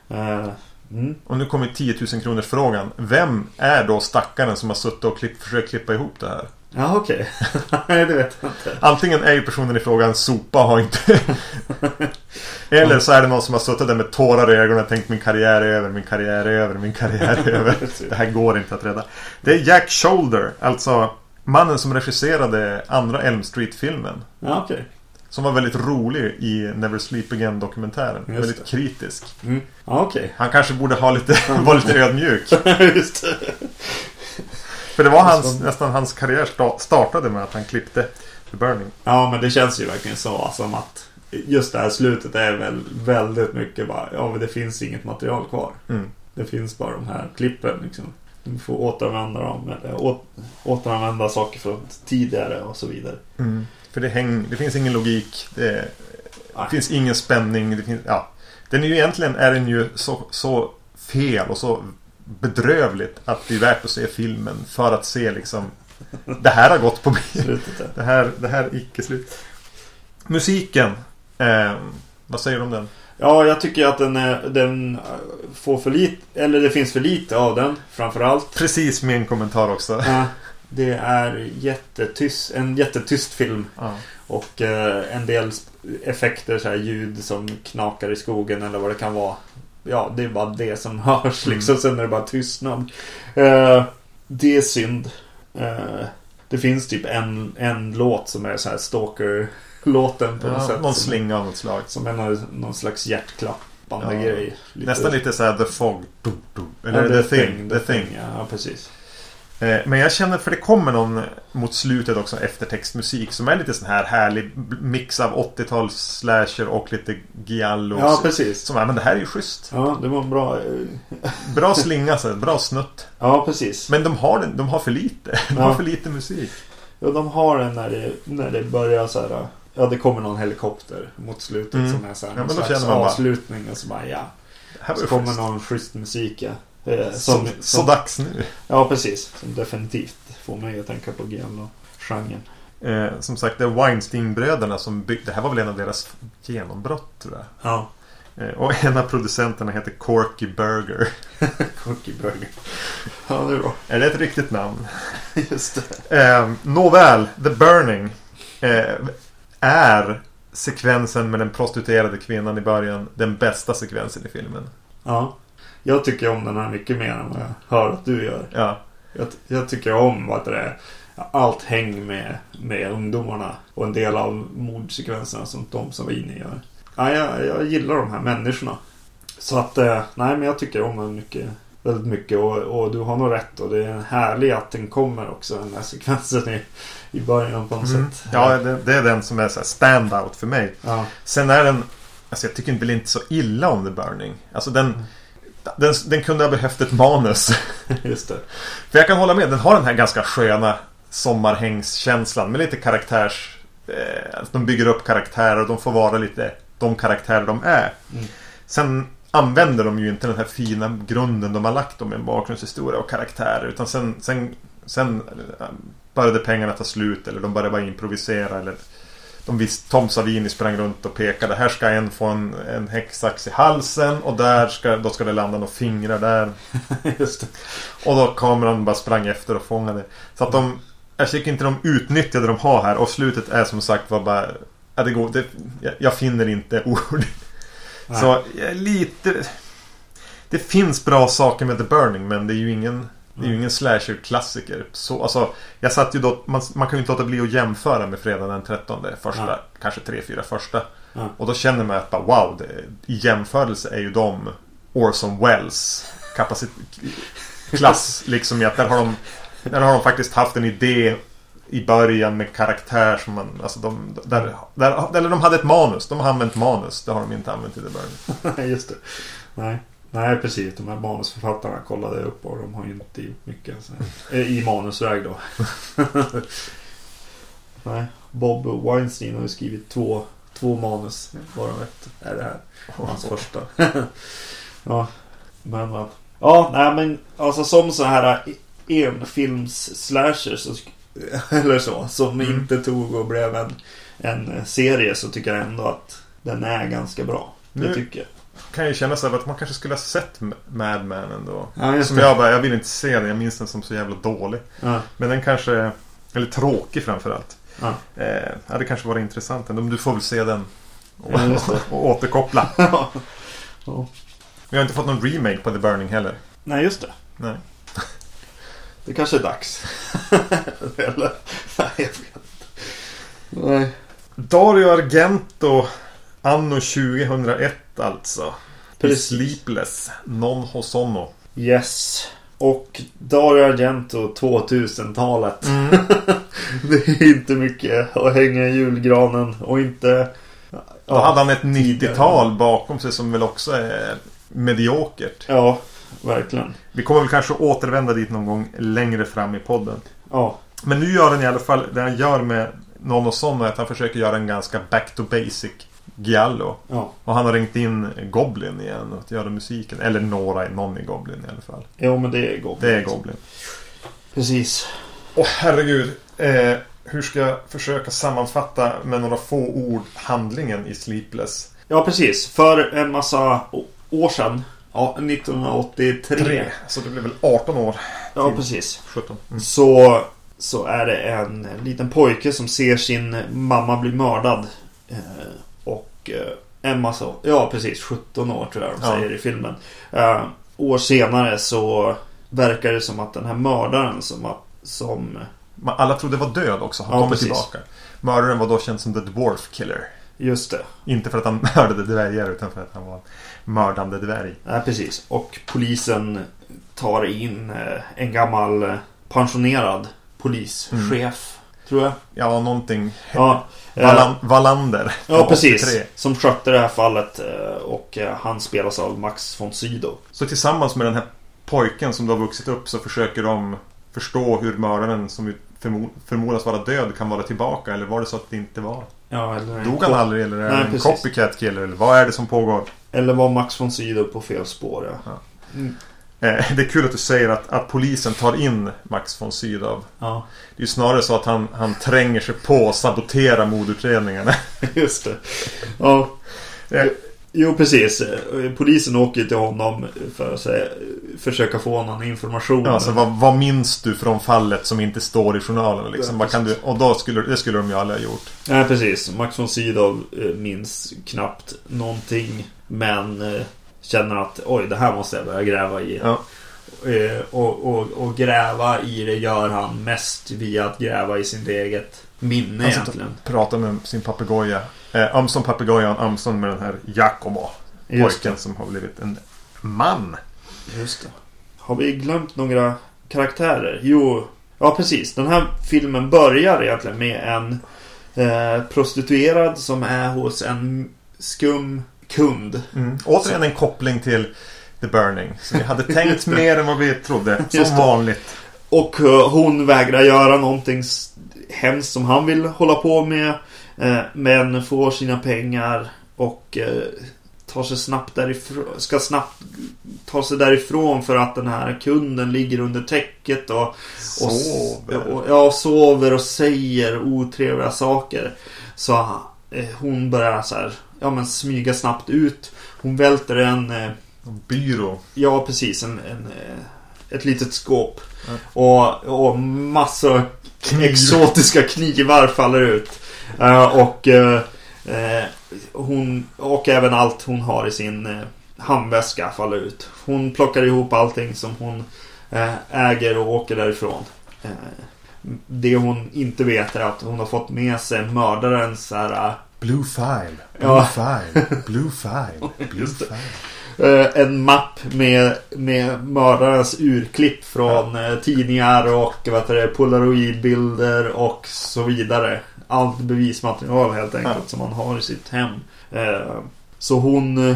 Eh, mm. Och nu kommer 10 000 kronors frågan. Vem är då stackaren som har suttit och klipp, försökt klippa ihop det här? Ja, okej. Nej, det vet jag inte. Antingen är ju personen i fråga en sopa och har inte... Eller så är det någon som har suttit där med tårar i ögonen och tänkt min karriär är över, min karriär är över, min karriär är över. Det här går inte att rädda. Det är Jack Shoulder, alltså mannen som regisserade andra Elm Street-filmen. Ja, okej. Som var väldigt rolig i Never Sleep Again-dokumentären. Väldigt kritisk. Mm. Ja, okej. Han kanske borde ha lite, vara lite ödmjuk. Just det. För det var hans, nästan hans karriär sta- startade med att han klippte The Burning. Ja, men det känns ju verkligen så som att just det här slutet är väl väldigt mycket bara, ja men det finns inget material kvar. Mm. Det finns bara de här klippen liksom. Du får återanvända dem eller å, återanvända saker från tidigare och så vidare. För det, häng, det finns ingen logik. Det, det finns ingen spänning. Det finns, ja. Den är ju egentligen är den ju så, så fel och så bedrövligt att det är värt att se filmen för att se liksom Det här har gått på där. Det här, det här är icke slut. Musiken. Eh, vad säger du om den? Ja, jag tycker att den, är, den får för lite, eller det finns för lite av den framförallt. Precis min kommentar också. Ja, det är jättetyst, en jättetyst film. Ja. Och eh, en del effekter, så här ljud som knakar i skogen eller vad det kan vara. Ja, det är bara det som hörs Mm. liksom. Sen är det bara tystnad. Eh, det är synd. Eh, det finns typ en, en låt som är så här stalker-låten på något Ja, sätt. någon slinga av något slag. som är någon, någon slags hjärtklappande Ja. grej. Nästan lite såhär The Fog. Eller Ja, The, Thing. The thing. Ja, precis. Eh, Men jag känner, för det kommer någon mot slutet också eftertextmusik som är lite sån här härlig mix av 80-tals slasher och lite giallo. Ja, precis. Som är, men det här är ju schysst. Ja, det var bra. eh, Bra slinga, så bra snutt. Ja, precis. Men de har, de har för lite. De Ja. har för lite musik. Ja, de har den när det, när det börjar så här. Ja, det kommer någon helikopter mot slutet Mm. som är så här, Ja, men då känner man bara- avslutning och så bara ja. Det här Så kommer schysst. någon schysst musik ja. Eh, Så, Som, så som, dags nu. ja, precis. Som definitivt får mig att tänka på Giallo-genren. Eh, som sagt, det är Weinstein-bröderna som byggde... Det här var väl en av deras genombrott tror jag. Ja. Eh, och en av producenterna heter Corky Burger. Cookie Burger. Ja, det är bra. Är det ett riktigt namn? Just det. Eh, nåväl, The Burning. Eh, är sekvensen med den prostituerade kvinnan i början den bästa sekvensen i filmen. Ja. Jag tycker om den här mycket mer än vad jag hör att du gör. Ja, Jag, jag tycker om vad det är. Allt häng med, med ungdomarna. Och en del av mordsekvenserna som Tom Savini gör. Ja, jag, jag gillar de här människorna. Så att, eh, nej men jag tycker om den mycket. Väldigt mycket och, och du har nog rätt och det är härligt att den kommer också den här sekvensen i, i början på något mm. sätt. ja det, det är den som är så här standout för mig. ja. Sen är den... Alltså jag tycker väl inte så illa om The Burning. Alltså den... Den, den kunde ha behövt ett manus. Just det. För jag kan hålla med, den har den här ganska sköna sommarhängskänslan med lite karaktärs... Eh, alltså de bygger upp karaktärer och de får vara lite de karaktärer de är. Mm. Sen använder de ju inte den här fina grunden de har lagt om en bakgrundshistoria och karaktärer. Utan sen, sen, sen eh, började pengarna ta slut eller de började bara improvisera. Eller de visste, Tom Savini sprang runt och pekade. Här ska en få en, en häcksax i halsen och där ska, då ska det landa några fingrar där. Just det. Och då kameran bara sprang efter och fångade. Så att de... Jag tycker inte de utnyttjade de har här och slutet är som sagt var bara... Ja, det går, det, jag, jag finner inte ord. Nej. Så jag är lite... Det finns bra saker med The Burning men det är ju ingen... Det är ju ingen slasher-klassiker. Så, alltså, jag satt ju då, man, man kan ju inte låta bli att jämföra med Fredag den 13. Första, Nej. kanske tre, fyra första. Ja. Och då känner man att bara, wow, det, i jämförelse är ju de Orson Welles klass. liksom att där har, de, där har de faktiskt haft en idé i början med karaktär som man, alltså de, där, där, eller de hade ett manus. De har använt manus. Det har de inte använt i The Burning. Nej, just det. Nej. Nej, precis. De här manusförfattarna kollade jag upp och de har ju inte gjort mycket. Eh, I manusväg då. Nej. Bob Weinstein har ju skrivit två, två manus. Varav ett är det här. Hans första. ja, men vad. Ja, nej men alltså som så här enfilms slashers så, eller så. Som Mm. inte tog och blev en, en serie så tycker jag ändå att den är ganska bra. Det Nu- tycker jag. Kan ju kännas som att man kanske skulle ha sett Mad Men ändå. Ja, Som jag bara, jag vill inte se den. Jag minns den som så jävla dålig. Ja, Men den kanske, eller tråkig framförallt. ja. Eh, det kanske var intressant ändå. Men du får väl se den. Och, Ja, och återkoppla. ja. Vi har inte fått någon remake på The Burning heller. Nej, just det. Nej. Det kanske är dags. Eller? Nej, jag vet inte. Nej. Dario Argento Anno 2001 alltså. Precis. Sleepless. Non Hosono. Yes. Och Dario Argento 2000-talet. Mm. Det är inte mycket att hänga i julgranen och inte... Då hade han ett 90-tal bakom sig som väl också är mediokert. Ja, verkligen. Vi kommer väl kanske återvända dit någon gång längre fram i podden. Ja, Men nu gör han i alla fall, det han gör med Non Hosono är att han försöker göra en ganska back to basic Giallo. ja. Och han har ringt in Goblin igen att göra musiken. Eller några, någon i Goblin i alla fall. Jo, men det är Goblin. Det är Goblin. Precis. Åh herregud. Eh, hur ska jag försöka sammanfatta med några få ord handlingen i Sleepless? Ja, precis. För en massa år sedan. Ja, 1983. Tre. Så det blir väl 18 år. Ja, precis. 17. Mm. Så, så är det en liten pojke som ser sin mamma bli mördad. Eh, och eh, en massa, ja precis, 17 år tror jag de Ja. säger i filmen. Eh, år senare så verkar det som att den här mördaren som, som Alla trodde var död också. Har Ja, kommit precis. tillbaka. Mördaren var då känd som The Dwarf Killer. just det, Inte för att han mördade dvärgar utan för att han var mördande dvärg. ja, precis. Och polisen tar in eh, en gammal eh, pensionerad polischef, tror jag. Ja, någonting. Ja, eh, Wallander. Ja, precis. 83. Som skötte det här fallet eh, och eh, han spelas av Max von Sydow. Så tillsammans med den här pojken som då har vuxit upp så försöker de förstå hur mördaren som förmodas vara död kan vara tillbaka. Eller var det så att det inte var? Ja, eller en Dog han aldrig eller är det Nej, en copycat killer? Eller vad är det som pågår? Eller var Max von Sydow på fel spår ja. Ja. Mm. Eh, det är kul att du säger att, att polisen tar in Max von Sydow. Ja, Det är ju snarare så att han, han tränger sig på och saboterar mordutredningarna. just det. Ja. Eh, Jo, precis. Eh, Polisen åker till honom för att säga, försöka få någon information. Ja, så vad, vad minns du från fallet som inte står i journalen? Liksom? Ja, vad kan du, och då skulle, det skulle de ju aldrig ha gjort. Nej, precis. Max von Sydow minns knappt någonting. Men känner att oj, det här måste jag börja gräva i. Ja. Eh, och, och, och gräva i det gör han mest via att gräva i sitt eget minne Han sitter egentligen. och pratar med sin papegoja. Eh, ömsom papegojan, ömsom med den här. Just Pojken som har blivit en man. Just det. Har vi glömt några karaktärer? Jo, ja precis. Den här filmen börjar egentligen med en eh, prostituerad som är hos en skum kund. Mm. Återigen en koppling till The Burning. Så vi hade tänkt mer än vad vi trodde. Som vanligt. Och eh, hon vägrar göra någonting hemskt som han vill hålla på med. Eh, men får sina pengar och eh, tar sig snabbt därifrån. Ska snabbt ta sig därifrån för att den här kunden ligger under täcket och och, Sover. och, ja, sover och säger otrevliga saker. Så hon börjar så här, ja men smyga snabbt ut. Hon välter en, eh, Byrå. ja precis, en, en, eh, ett litet skåp. Och, och massor Kniv. exotiska knivar faller ut. Eh, och eh, eh, hon, och även allt hon har i sin handväska faller ut. Hon plockar ihop allting som hon äger och åker därifrån. Det hon inte vet är att hon har fått med sig mördarens så här, Blue file. Blue Ja. file. Blue file. Blue file. eh, en mapp med, med mördarens urklipp från eh, tidningar och vad heter det, polaroidbilder och så vidare. Allt bevismaterial helt enkelt Ja. som man har i sitt hem. Eh, så hon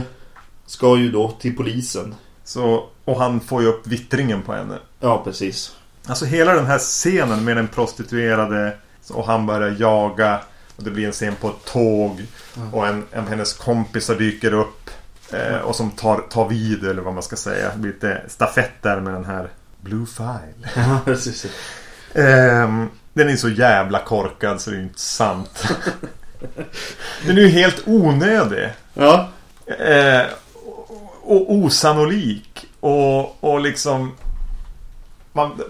ska ju då till polisen. Så, och han får ju upp vittringen på henne. Ja, precis. Alltså hela den här scenen med den prostituerade och han börjar jaga och det blir en scen på ett tåg och en, en av hennes kompisar dyker upp eh, och som tar, tar vid eller vad man ska säga. Det blir lite stafett där med den här Blue File. Ja, precis. Ehm, den är så jävla korkad så det är inte sant. den är ju helt onödig. Ja, Eh, och osannolik. Och, och liksom... Man,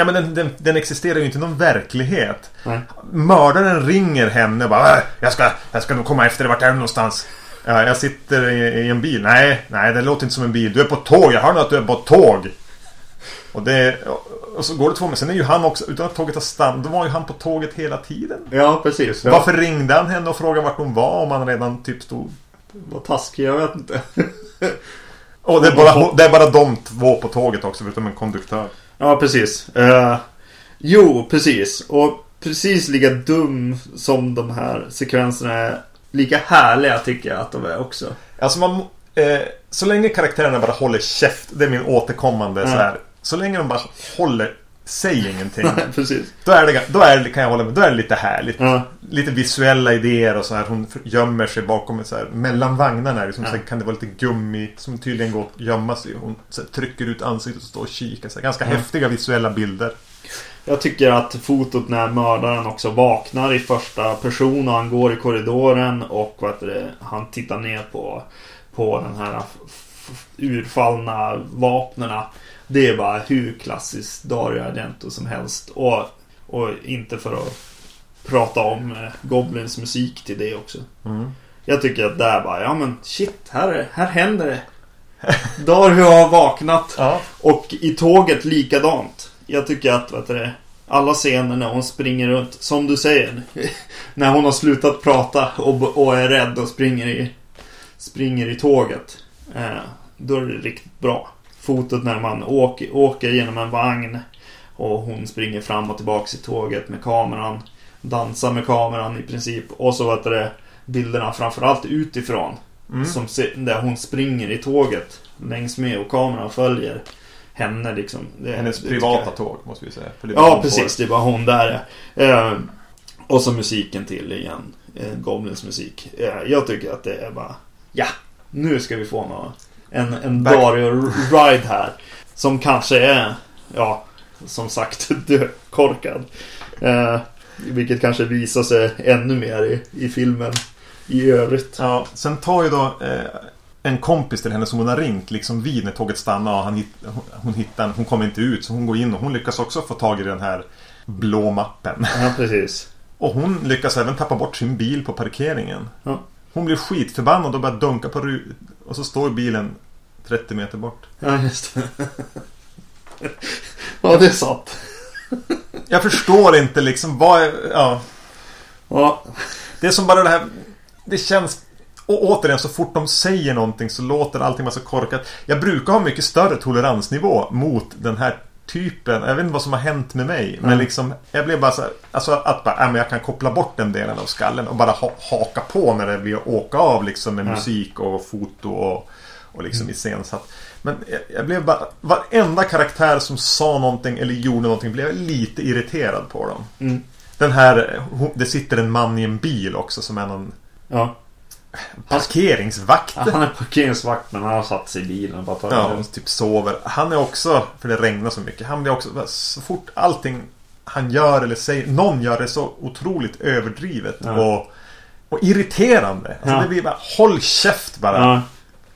ja, men den, den, den existerar ju inte i någon verklighet. nej. Mördaren ringer henne och bara "Äh, jag ska, jag ska nog komma efter dig. Vart är du någonstans? Ja, jag sitter i, i en bil. Nej, nej, det låter inte som en bil. Du är på tåg. Jag hör nog att du är på tåg. Och, det, och så går det två men sen är ju han också, utan att tåget har stannat, då var ju han på tåget hela tiden. Ja, precis. Ja. Varför ringde han henne och frågade vart hon var om han redan typ stod Vad taskig, jag vet inte. Och det är, bara, det är bara de två på tåget också, förutom en konduktör. Ja, precis. Eh, jo, precis. Och precis lika dum som de här sekvenserna är. Lika härliga tycker jag att de är också. Alltså man... Eh, så länge karaktärerna bara håller käft, det är min återkommande Mm. så här. Så länge de bara håller, säg ingenting. precis. Då är det, då är det, kan jag hålla med, då är det lite härligt. Ja, Lite visuella idéer och så här. Hon gömmer sig bakom så här. Mellan vagnarna liksom, Ja. så kan det vara lite gummi som tydligen går att gömma sig. Hon här, trycker ut ansiktet och står och kikar. Så här, ganska Ja. häftiga visuella bilder. jag tycker att fotot när mördaren också vaknar i första person och han går i korridoren och vad det, han tittar ner på, på den här urfallna vapnena. Det är bara hur klassiskt Dario Argento som helst. Och, och inte för att prata om eh, Goblins musik till det också. Mm. Jag tycker att där bara, ja men shit, här, är, här händer det. Dario har vaknat. Ja. Och i tåget likadant. Jag tycker att, vet du det, alla scener när hon springer runt, som du säger. när hon har slutat prata och, och är rädd och springer i, springer i tåget. Eh, då är det riktigt bra. Fotot när man åker, åker genom en vagn och hon springer fram och tillbaks i tåget med kameran. Dansar med kameran i princip. Och så vet det, bilderna framförallt utifrån. Mm. Som se, där hon springer i tåget längs med och kameran följer henne liksom. Det, Hennes det privata tåg måste vi säga. Ja, precis. Det är bara hon där. Eh, och så musiken till igen. eh, Goblins musik. Eh, jag tycker att det är bara... Ja, nu ska vi få något, en, en Back- Dario-ride här. Som kanske är, ja, som sagt, dökorkad. Eh, vilket kanske visar sig ännu mer i, i filmen i övrigt. Ja, sen tar ju då eh, en kompis till henne som hon har ringt liksom vid när tåget stannar och han hit, hon, hittar hon kommer inte ut så hon går in och hon lyckas också få tag i den här blå mappen. Ja, precis. Och hon lyckas även tappa bort sin bil på parkeringen. Ja. Hon blir skitförbannad och börjar dunka på Och så står bilen 30 meter bort. Ja, just det. ja, det är sant. Jag förstår inte liksom vad är, ja. Ja, Det är som bara det här Det känns Och återigen så fort de säger någonting så låter allting massa korkat Jag brukar ha mycket större toleransnivå mot den här typen Jag vet inte vad som har hänt med mig Men Mm. liksom Jag blev bara så här, Alltså att bara, äh, men jag kan koppla bort den delen av skallen och bara ha, haka på när det blir att åka av liksom med Ja. musik och foto och, och liksom iscensatt Men jag, jag blev bara Varenda karaktär som sa någonting eller gjorde någonting blev jag lite irriterad på dem Mm. Den här, det sitter en man i en bil också som är någon ja. Parkeringsvakt. Han är parkeringsvakt men han har satt sig i bilen och bara Ja, den. typ sover. Han är också, för det regnar så mycket, han blir också, så fort allting han gör eller säger, någon gör det så otroligt överdrivet Ja. och, och irriterande. Alltså Ja. det blir bara, håll käft bara. Ja,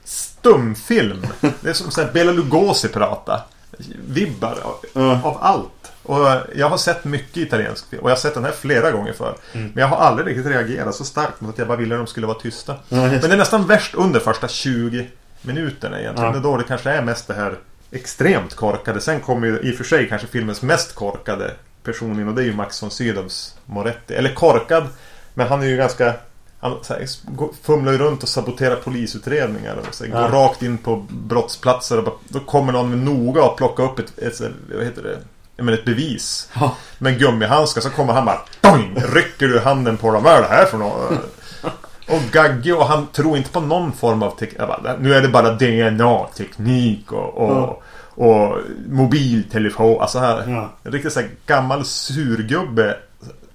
Stumfilm. Det är som såhär Bela Lugosi prata. Vibbar av, av allt. Och jag har sett mycket italiensk film. Och jag har sett den här flera gånger för. Mm. Men jag har aldrig riktigt reagerat så starkt mot att jag bara ville att de skulle vara tysta. Just Men det är nästan värst under första 20 minuterna egentligen. Det är då det kanske är mest det här extremt korkade. Sen kommer ju i och för sig kanske filmens mest korkade person in och det är ju Max von Sydows Moretti. Eller korkad, men han är ju ganska... Han här, fumlar ju runt och saboterar polisutredningar. Och så här, Ja. Går rakt in på brottsplatser och bara, då kommer någon med noga och plockar upp ett, ett, vad heter det? Ja, men ett bevis. Ja. Med gummihandskar så kommer han bara boing, Rycker du handen på dem. Vad är det här för något? Och gaggig och han tror inte på någon form av teknik. Nu är det bara DNA-teknik och, och, och mobiltelefon. Alltså här. Ja. En riktigt så här gammal surgubbe.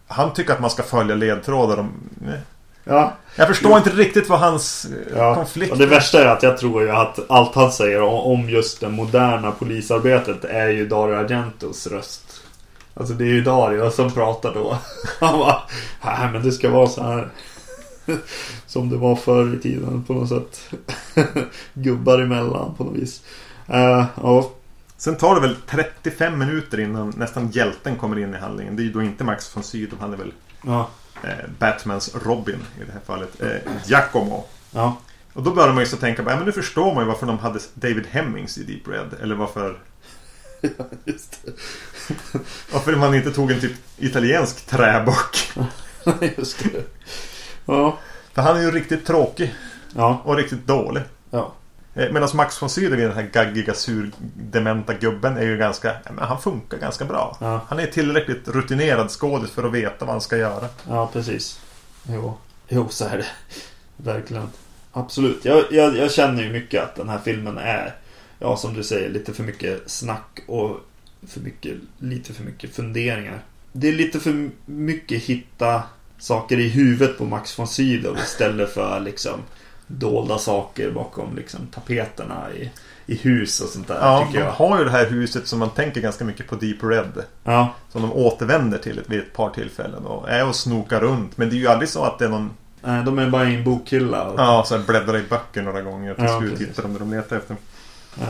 Han tycker att man ska följa ledtrådar. Nej. Ja. Jag förstår inte riktigt vad hans eh, Ja, konflikt och det värsta är att jag tror ju att allt han säger om- just det moderna polisarbetet är ju Dario Argentos röst. Alltså det är ju Dario som pratar då. Han bara, nej men det ska vara så här. Som det var förr i tiden på något sätt. Gubbar emellan på något vis. Uh, ja, Sen tar det väl 35 minuter innan nästan hjälten kommer in i handlingen. Det är ju då inte Max von Sydow. Han är väl ja, Batmans Robin i det här fallet. Eh, Giacomo. ja, Och då börjar man ju så tänka på, ja men nu förstår man ju varför de hade David Hemmings i Deep Red. Eller varför, just det. varför man inte tog en typ italiensk träbock. just det. Ja, För han är ju riktigt tråkig ja, och riktigt dålig. ja. Eh, Medan Max von Sydow, den här gaggiga, surdementa gubben, är ju ganska... Men han funkar ganska bra. Ja. Han är tillräckligt rutinerad skådis för att veta vad han ska göra. Ja, precis. Jo, jo så är det. Verkligen. Absolut. Jag, jag, jag känner ju mycket att den här filmen är, ja som du säger, lite för mycket snack och för mycket, lite för mycket funderingar. Det är lite för mycket hitta saker i huvudet på Max von Sydow istället för liksom dolda saker bakom liksom tapeterna i, i hus och sånt där Ja, de jag. har ju det här huset som man tänker ganska mycket på Deep Red. Ja, Som de återvänder till vid ett par tillfällen och är och snokar runt. Men det är ju aldrig så att det är någon... nej, de är bara i en bokhylla. Och, Ja, så bläddrar i böcker några gånger. Till Ja, slut hittar de det de letar efter. Ja,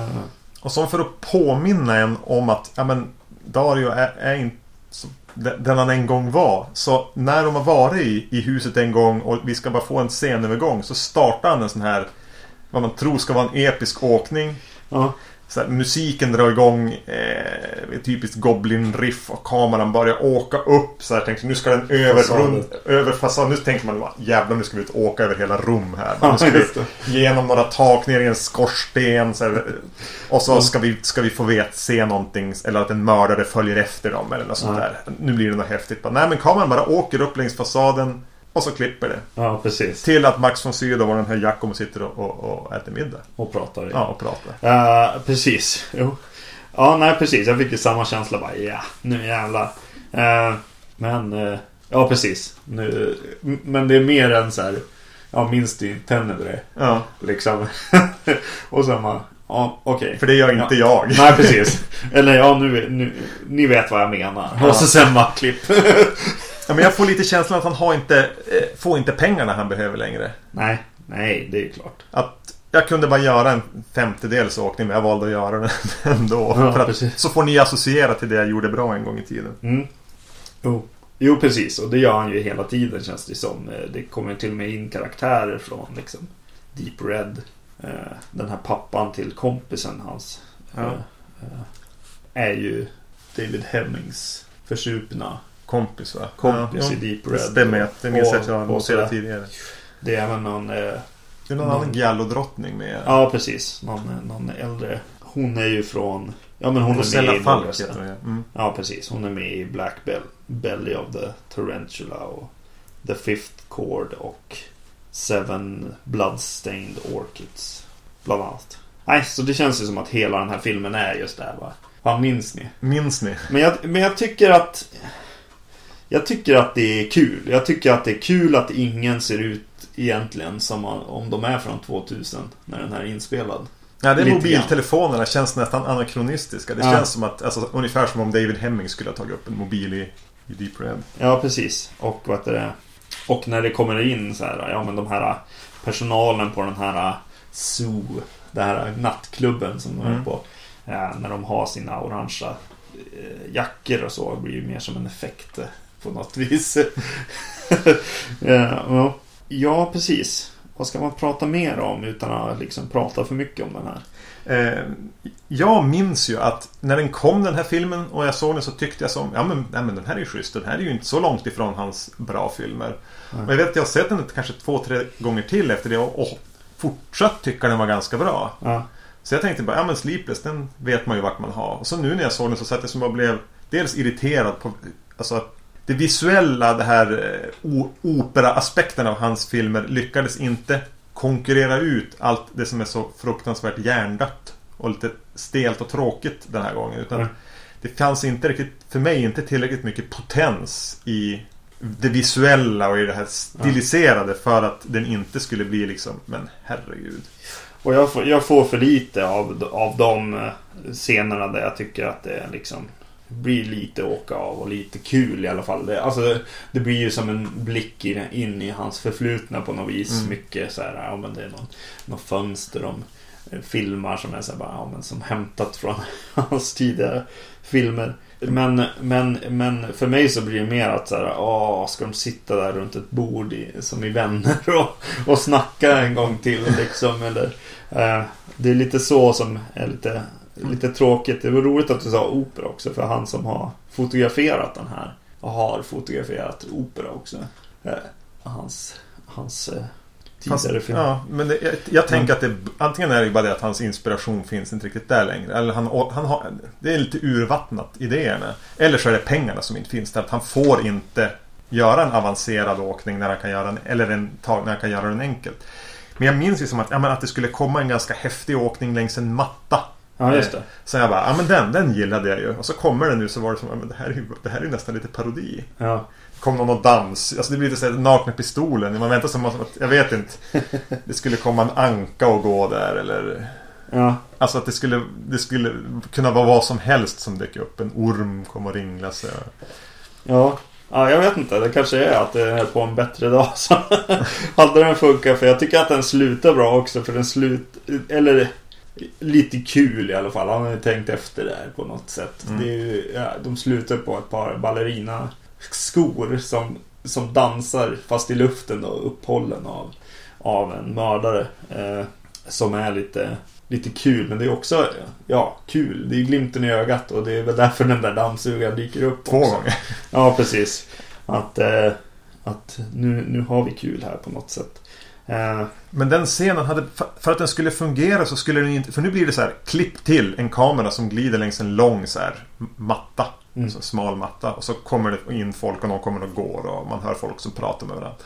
Och som för att påminna en om att ja, men Dario är, är inte så- den han en gång var. Så när de har varit i, i huset en gång och vi ska bara få en scenövergång så startar han en sån här vad man tror ska vara en episk åkning. ja, så här, musiken drar igång eh, ett typiskt Goblin-riff och kameran börjar åka upp. Så här, tänkte, nu ska den över, rund, över fasaden. Nu tänker man jävlar nu ska vi ut och åka över hela rum här. Ja, Nu ska vi genom några tak ner i en skorsten. Så här, och så ska vi, ska vi få vet, se någonting. Eller att en mördare följer efter dem. Eller något sånt Ja. där. Nu blir det något häftigt. Bara, Nej men kameran bara åker upp längs fasaden. Och så klipper det. ja, precis. Till att Max von Sydow och den här Giacomo sitter och, och, och äter middag. Och pratar. Ja, och pratar. Uh, precis. Jo. Ja, nej precis. Jag fick ju samma känsla bara. Ja, nu jävlar. Eh, men eh, Ja, precis. Nu, men det är mer än så här. Ja, minns du Tenebre? Ja. Liksom. och sen man. Ja, okej. För det gör inte jag. Nej, precis. Eller ja, nu, nu, ni vet vad jag menar. Ja. Och så sen bara klipp. Ja, men jag får lite känslan att han har inte, eh, får inte pengarna han behöver längre. nej, nej, det är ju klart. Att jag kunde bara göra en femtedels åkning men jag valde att göra den ändå. Ja, för att, precis. så får ni associera till det jag gjorde bra en gång i tiden. Mm. Jo. jo, precis. Och det gör han ju hela tiden känns det som. Eh, Det kommer till och med in karaktärer från liksom Deep Red. Eh, Den här pappan till kompisen hans. Ja. Är ju David Hemmings försupna Kompis va? kompis ja, i Deep Det Red. stämmer jag. Det minns jag att jag har noterat tidigare. Det är även någon... eh, Det är någon Mm. annan Giallo-drottning med. Ja, precis. Någon, någon äldre. Hon är ju från... Ja, men hon är med Rosella i Falk heter. Mm. Ja, precis. Hon är med i Black Bell, Belly of the Tarantula och The Fifth Chord och Seven Bloodstained Orchids. Bland annat. Nej, så det känns ju som att hela den här filmen är just det här va. Vad minns ni? Minns ni? Men jag, men jag tycker att... Jag tycker att det är kul. Jag tycker att det är kul att ingen ser ut egentligen som om de är från 2000 när den här är inspelad. Ja, det är Lite mobiltelefonerna känns nästan anakronistiska. Det Ja. känns som att, alltså, ungefär som om David Hemming skulle ha tagit upp en mobil i, i Deep Red. Ja, precis. Och vad heter det? Och när det kommer in så här, ja men de här personalen på den här Zoo, den här nattklubben som de är Mm. på. Ja, när de har sina orangea jackor och så blir det mer som en effekt på något vis. ja, ja. precis. Vad ska man prata mer om utan att liksom prata för mycket om den här? Eh, jag minns ju att när den kom den här filmen och jag såg den så tyckte jag som Ja men, nej, men den här är ju schysst. Den här är ju inte så långt ifrån hans bra filmer. Nej. Och jag vet att jag har sett den kanske två, tre gånger till efter det och, och fortsatt tycka den var ganska bra. Ja, Så jag tänkte bara, ja men Sleepless den vet man ju vart man har. Och så nu när jag såg den så satt jag som och blev dels irriterad på Alltså det visuella, det här eh, opera-aspekten av hans filmer lyckades inte konkurrera ut allt det som är så fruktansvärt hjärndött och lite stelt och tråkigt den här gången. Utan Mm. det fanns inte riktigt, för mig, inte tillräckligt mycket potens i det visuella och i det här stiliserade för att den inte skulle bli liksom, men herregud. Och jag får, jag får för lite av, av de eh, scenerna där jag tycker att det liksom blir lite åka av och lite kul i alla fall. Det, alltså, det, det blir ju som en blick in, in i hans förflutna på något vis. Mm. Mycket så här, ja men det är någon, någon fönster de eh, filmar som är så här, bara, ja, men som hämtat från hans tidigare filmer. Men, men, men för mig så blir det mer att så här, åh, ska de sitta där runt ett bord i, som i vänner och, och snacka en gång till liksom. Eller, eh, det är lite så som är lite, lite tråkigt. Det var roligt att du sa opera också. För han som har fotograferat den här och har fotograferat opera också. Eh, hans hans eh, tidigare film. ja, men det, jag, jag tänker att det antingen är det bara det att hans inspiration finns inte riktigt där längre. Eller han, han har, det är lite urvattnat idéerna. Eller så är det pengarna som inte finns där. Att han får inte göra en avancerad åkning när han kan göra en, eller en när han kan göra den enkelt. Men jag minns ju som att, ja, att det skulle komma en ganska häftig åkning längs en matta. Ja, just det. Så jag bara, ja men den, den gillade jag ju. Och så kommer den nu så var det som, ja, men det här är ju det här är nästan lite parodi. Ja. Kom någon och dans. Alltså det blir lite såhär nakna pistolen. Man väntar som att, jag vet inte. Det skulle komma en anka och gå där eller... Ja. Alltså att det skulle, det skulle kunna vara vad som helst som dök upp. En orm kom och ringlade sig. Ja. Ja, jag vet inte. Det kanske är att det är på en bättre dag så hade den funkat. För jag tycker att den slutar bra också. För den slut... Eller lite kul i alla fall. Han har tänkt efter där på något sätt. Mm. Ju, ja, de slutar på ett par ballerina skor som, som dansar fast i luften och upphållen av, av en mördare. Eh, som är lite, lite kul. Men det är också ja, kul. Det är glimten i ögat och det är väl därför den där dammsugaren dyker upp Två gånger. Ja, precis. Att, eh, att nu, nu har vi kul här på något sätt. Eh, Men den scenen hade, för- att den skulle fungera så skulle den inte, för nu blir det så här klipp till en kamera som glider längs en lång så här matta. Mm. Så smal matta. Och så kommer det in folk och någon kommer och går och man hör folk som pratar med varandra.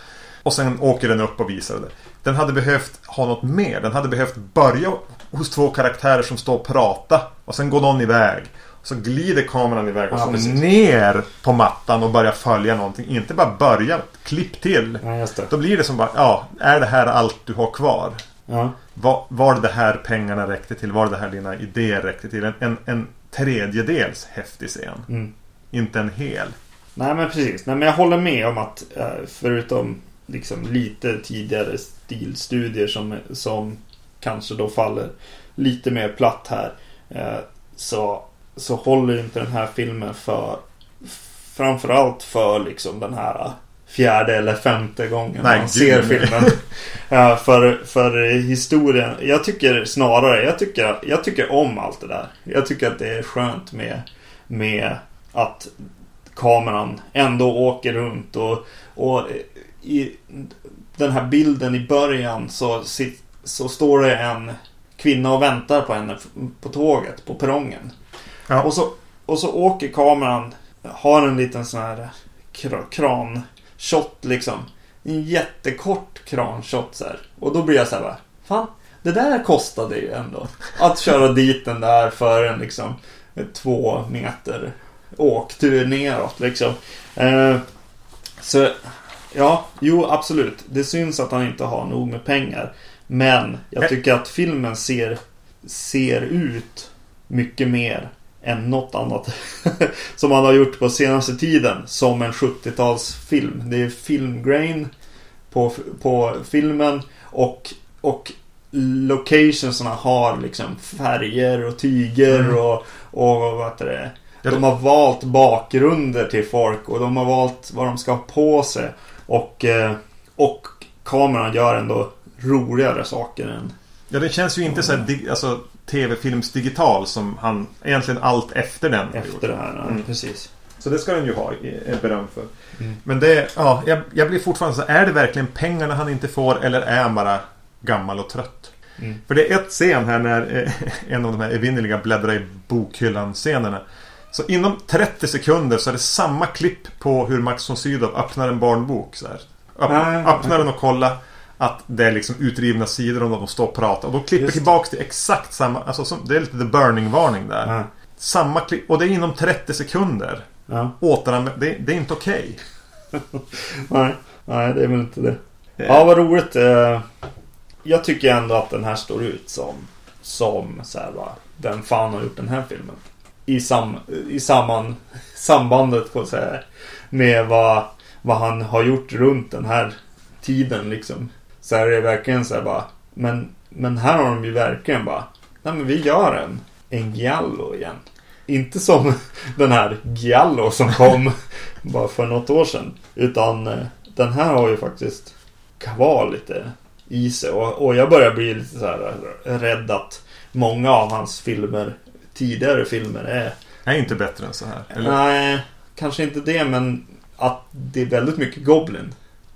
Och sen åker den upp och visar det. Den hade behövt ha något mer. Den hade behövt börja hos två karaktärer som står och pratar. Och sen går någon iväg. Så glider kameran iväg och Ja, så precis. ner på mattan och börjar följa någonting. Inte bara börja, klipp till. Ja. Då blir det som bara, ja, är det här allt du har kvar? Ja. Var, var det här pengarna räckte till? Var det här dina idéer räckte till? En, en, en tredjedels häftig scen. Mm. Inte en hel. Nej men precis. Nej, men jag håller med om att eh, förutom liksom lite tidigare stilstudier som, som kanske då faller lite mer platt här. Eh, så, så håller inte den här filmen för framförallt för liksom den här fjärde eller femte gången Nej, man ser filmen. Ja, för, för historien. Jag tycker snarare, jag tycker, jag tycker om allt det där. Jag tycker att det är skönt med, med att kameran ändå åker runt och, och i den här bilden i början så, så står det en kvinna och väntar på henne på tåget, på perrongen. Ja. Och, så, och så åker kameran, har en liten sån här kra- kran-shot liksom. En jättekort kran-shot så här. Och då blir jag så här bara, fan, det där kostade ju ändå. Att köra dit den där för en liksom två meter åktur neråt liksom. Eh, så ja, jo absolut. Det syns att han inte har nog med pengar. Men jag tycker att filmen ser, ser ut mycket mer än något annat som han har gjort på senaste tiden som en 70-talsfilm. Det är filmgrain på, på filmen och, och locationsarna har liksom färger och tyger Mm. och, och vad heter det? De det- har valt bakgrunder till folk och de har valt vad de ska ha på sig. Och, eh, och kameran gör ändå roligare saker än... Ja, den känns ju inte så här, dig- alltså, tv-filmsdigital som han egentligen allt efter den har gjort. Efter det här. Ja, Mm. Precis. Så det ska den ju ha beröm för. Mm. Men det, ja, jag, jag blir fortfarande så är det verkligen pengarna han inte får eller är han bara gammal och trött? Mm. För det är ett scen här när eh, en av de här evinnerliga bläddra i bokhyllan-scenerna. Så inom 30 sekunder så är det samma klipp på hur Max von Sydow öppnar en barnbok. Så här. Öpp, Ah, öppnar den och kollar att det är liksom utrivna sidor om de står och pratar. Och då klipper tillbaks till exakt samma, alltså som, det är lite the burning-varning där. Ja. Samma klipp, och det är inom 30 sekunder. Ja. Återanvänd, det, det är inte okej. Nej, nej, det är väl inte det. Ja, vad roligt. Eh, Jag tycker ändå att den här står ut som, som så här, va, vem fan har gjort den här filmen? I, sam, i samman, sambandet på så här, med vad, vad han har gjort runt den här tiden liksom. Så är det verkligen så här bara, men, men här har de ju verkligen bara, nej men vi gör en, en Giallo igen. Inte som den här Giallo som kom bara för något år sedan. Utan eh, den här har ju faktiskt kvar lite i sig. Och, och jag börjar bli lite så här rädd att många av hans filmer, tidigare filmer, är... Är inte bättre än så här. Eller? Nej, kanske inte det, men att det är väldigt mycket Goblin.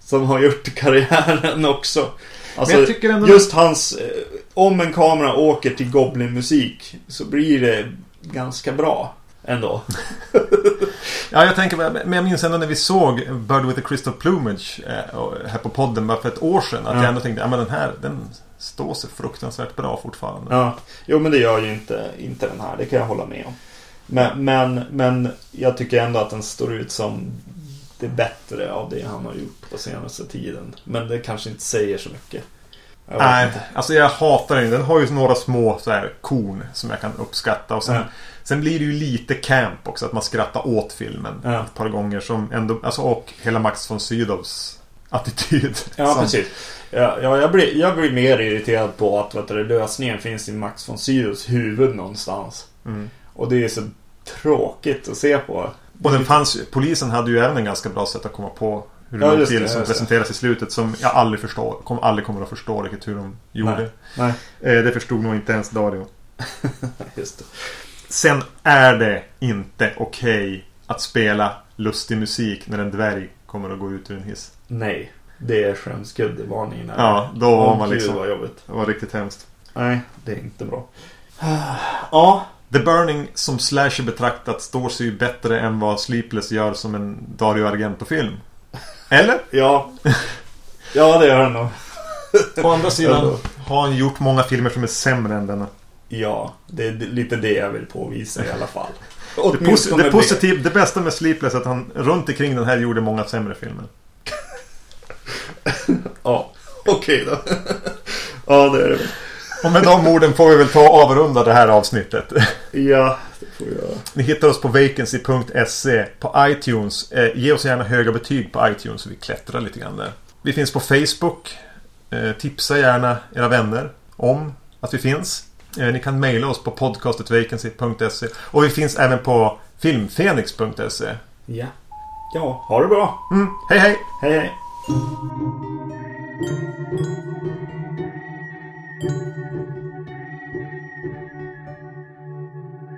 Som har gjort karriären också. Alltså, jag tycker ändå- just hans... eh, Om en kamera åker till Goblin-musik så blir det ganska bra ändå. Ja, jag tänker, men jag minns ändå när vi såg Bird with a Crystal Plumage eh, här på podden bara för ett år sedan. Att Ja. jag ändå tänkte, ja men den här, den står sig fruktansvärt bra fortfarande. Ja, jo men det gör ju inte, inte den här. Det kan jag hålla med om. Men, men, men jag tycker ändå att den står ut som det bättre av det han har gjort på senaste tiden. Men det kanske inte säger så mycket. Nej, inte. alltså jag hatar den. Den har ju några små så här korn som jag kan uppskatta. Och sen, Ja. sen blir det ju lite camp också. Att man skrattar åt filmen Ja. ett par gånger. Som ändå, alltså, och hela Max von Sydows attityd. Ja, som, precis. Ja, ja, jag, blir, jag blir mer irriterad på att vet du, lösningen finns i Max von Sydows huvud någonstans. Mm. Och det är så tråkigt att se på. Och den fanns ju, polisen hade ju även en ganska bra sätt att komma på hur det Ja, låg till det, som presenteras i slutet. Som jag aldrig förstår, kom, aldrig kommer att förstå riktigt hur de gjorde. Nej, Eh, det förstod nog inte ens Dario. just det. Sen är det inte okej att spela lustig musik när en dvärg kommer att gå ut ur en hiss. Nej, det är skämskuddevarningen. Ja, då var Åh, man gud, liksom... vad jobbigt. Det var riktigt hemskt. Nej, det är inte bra. Ja, The Burning som slasher betraktat står sig ju bättre än vad Sleepless gör som en Dario Argento-film. Eller? ja. Ja, det gör den nog. Å andra sidan har han gjort många filmer som är sämre än denna. Ja, det är lite det jag vill påvisa i alla fall. Det, posi- det, positiv, det bästa med Sleepless är att han runt omkring den här gjorde många sämre filmer. Ja, okej då. ja, det är det. Och med de orden får vi väl ta och avrunda det här avsnittet. Ja, det får vi göra. Ni hittar oss på vacancy.se på iTunes. Eh, ge oss gärna höga betyg på iTunes så vi klättrar lite grann där. Vi finns på Facebook. Eh, tipsa gärna era vänner om att vi finns. Eh, ni kan mejla oss på podcastetvacancy.se och vi finns även på filmfenix.se. Ja. Ja, ha det bra. Mm. Hej, hej. Hej, hej. Thank you.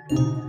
thank you.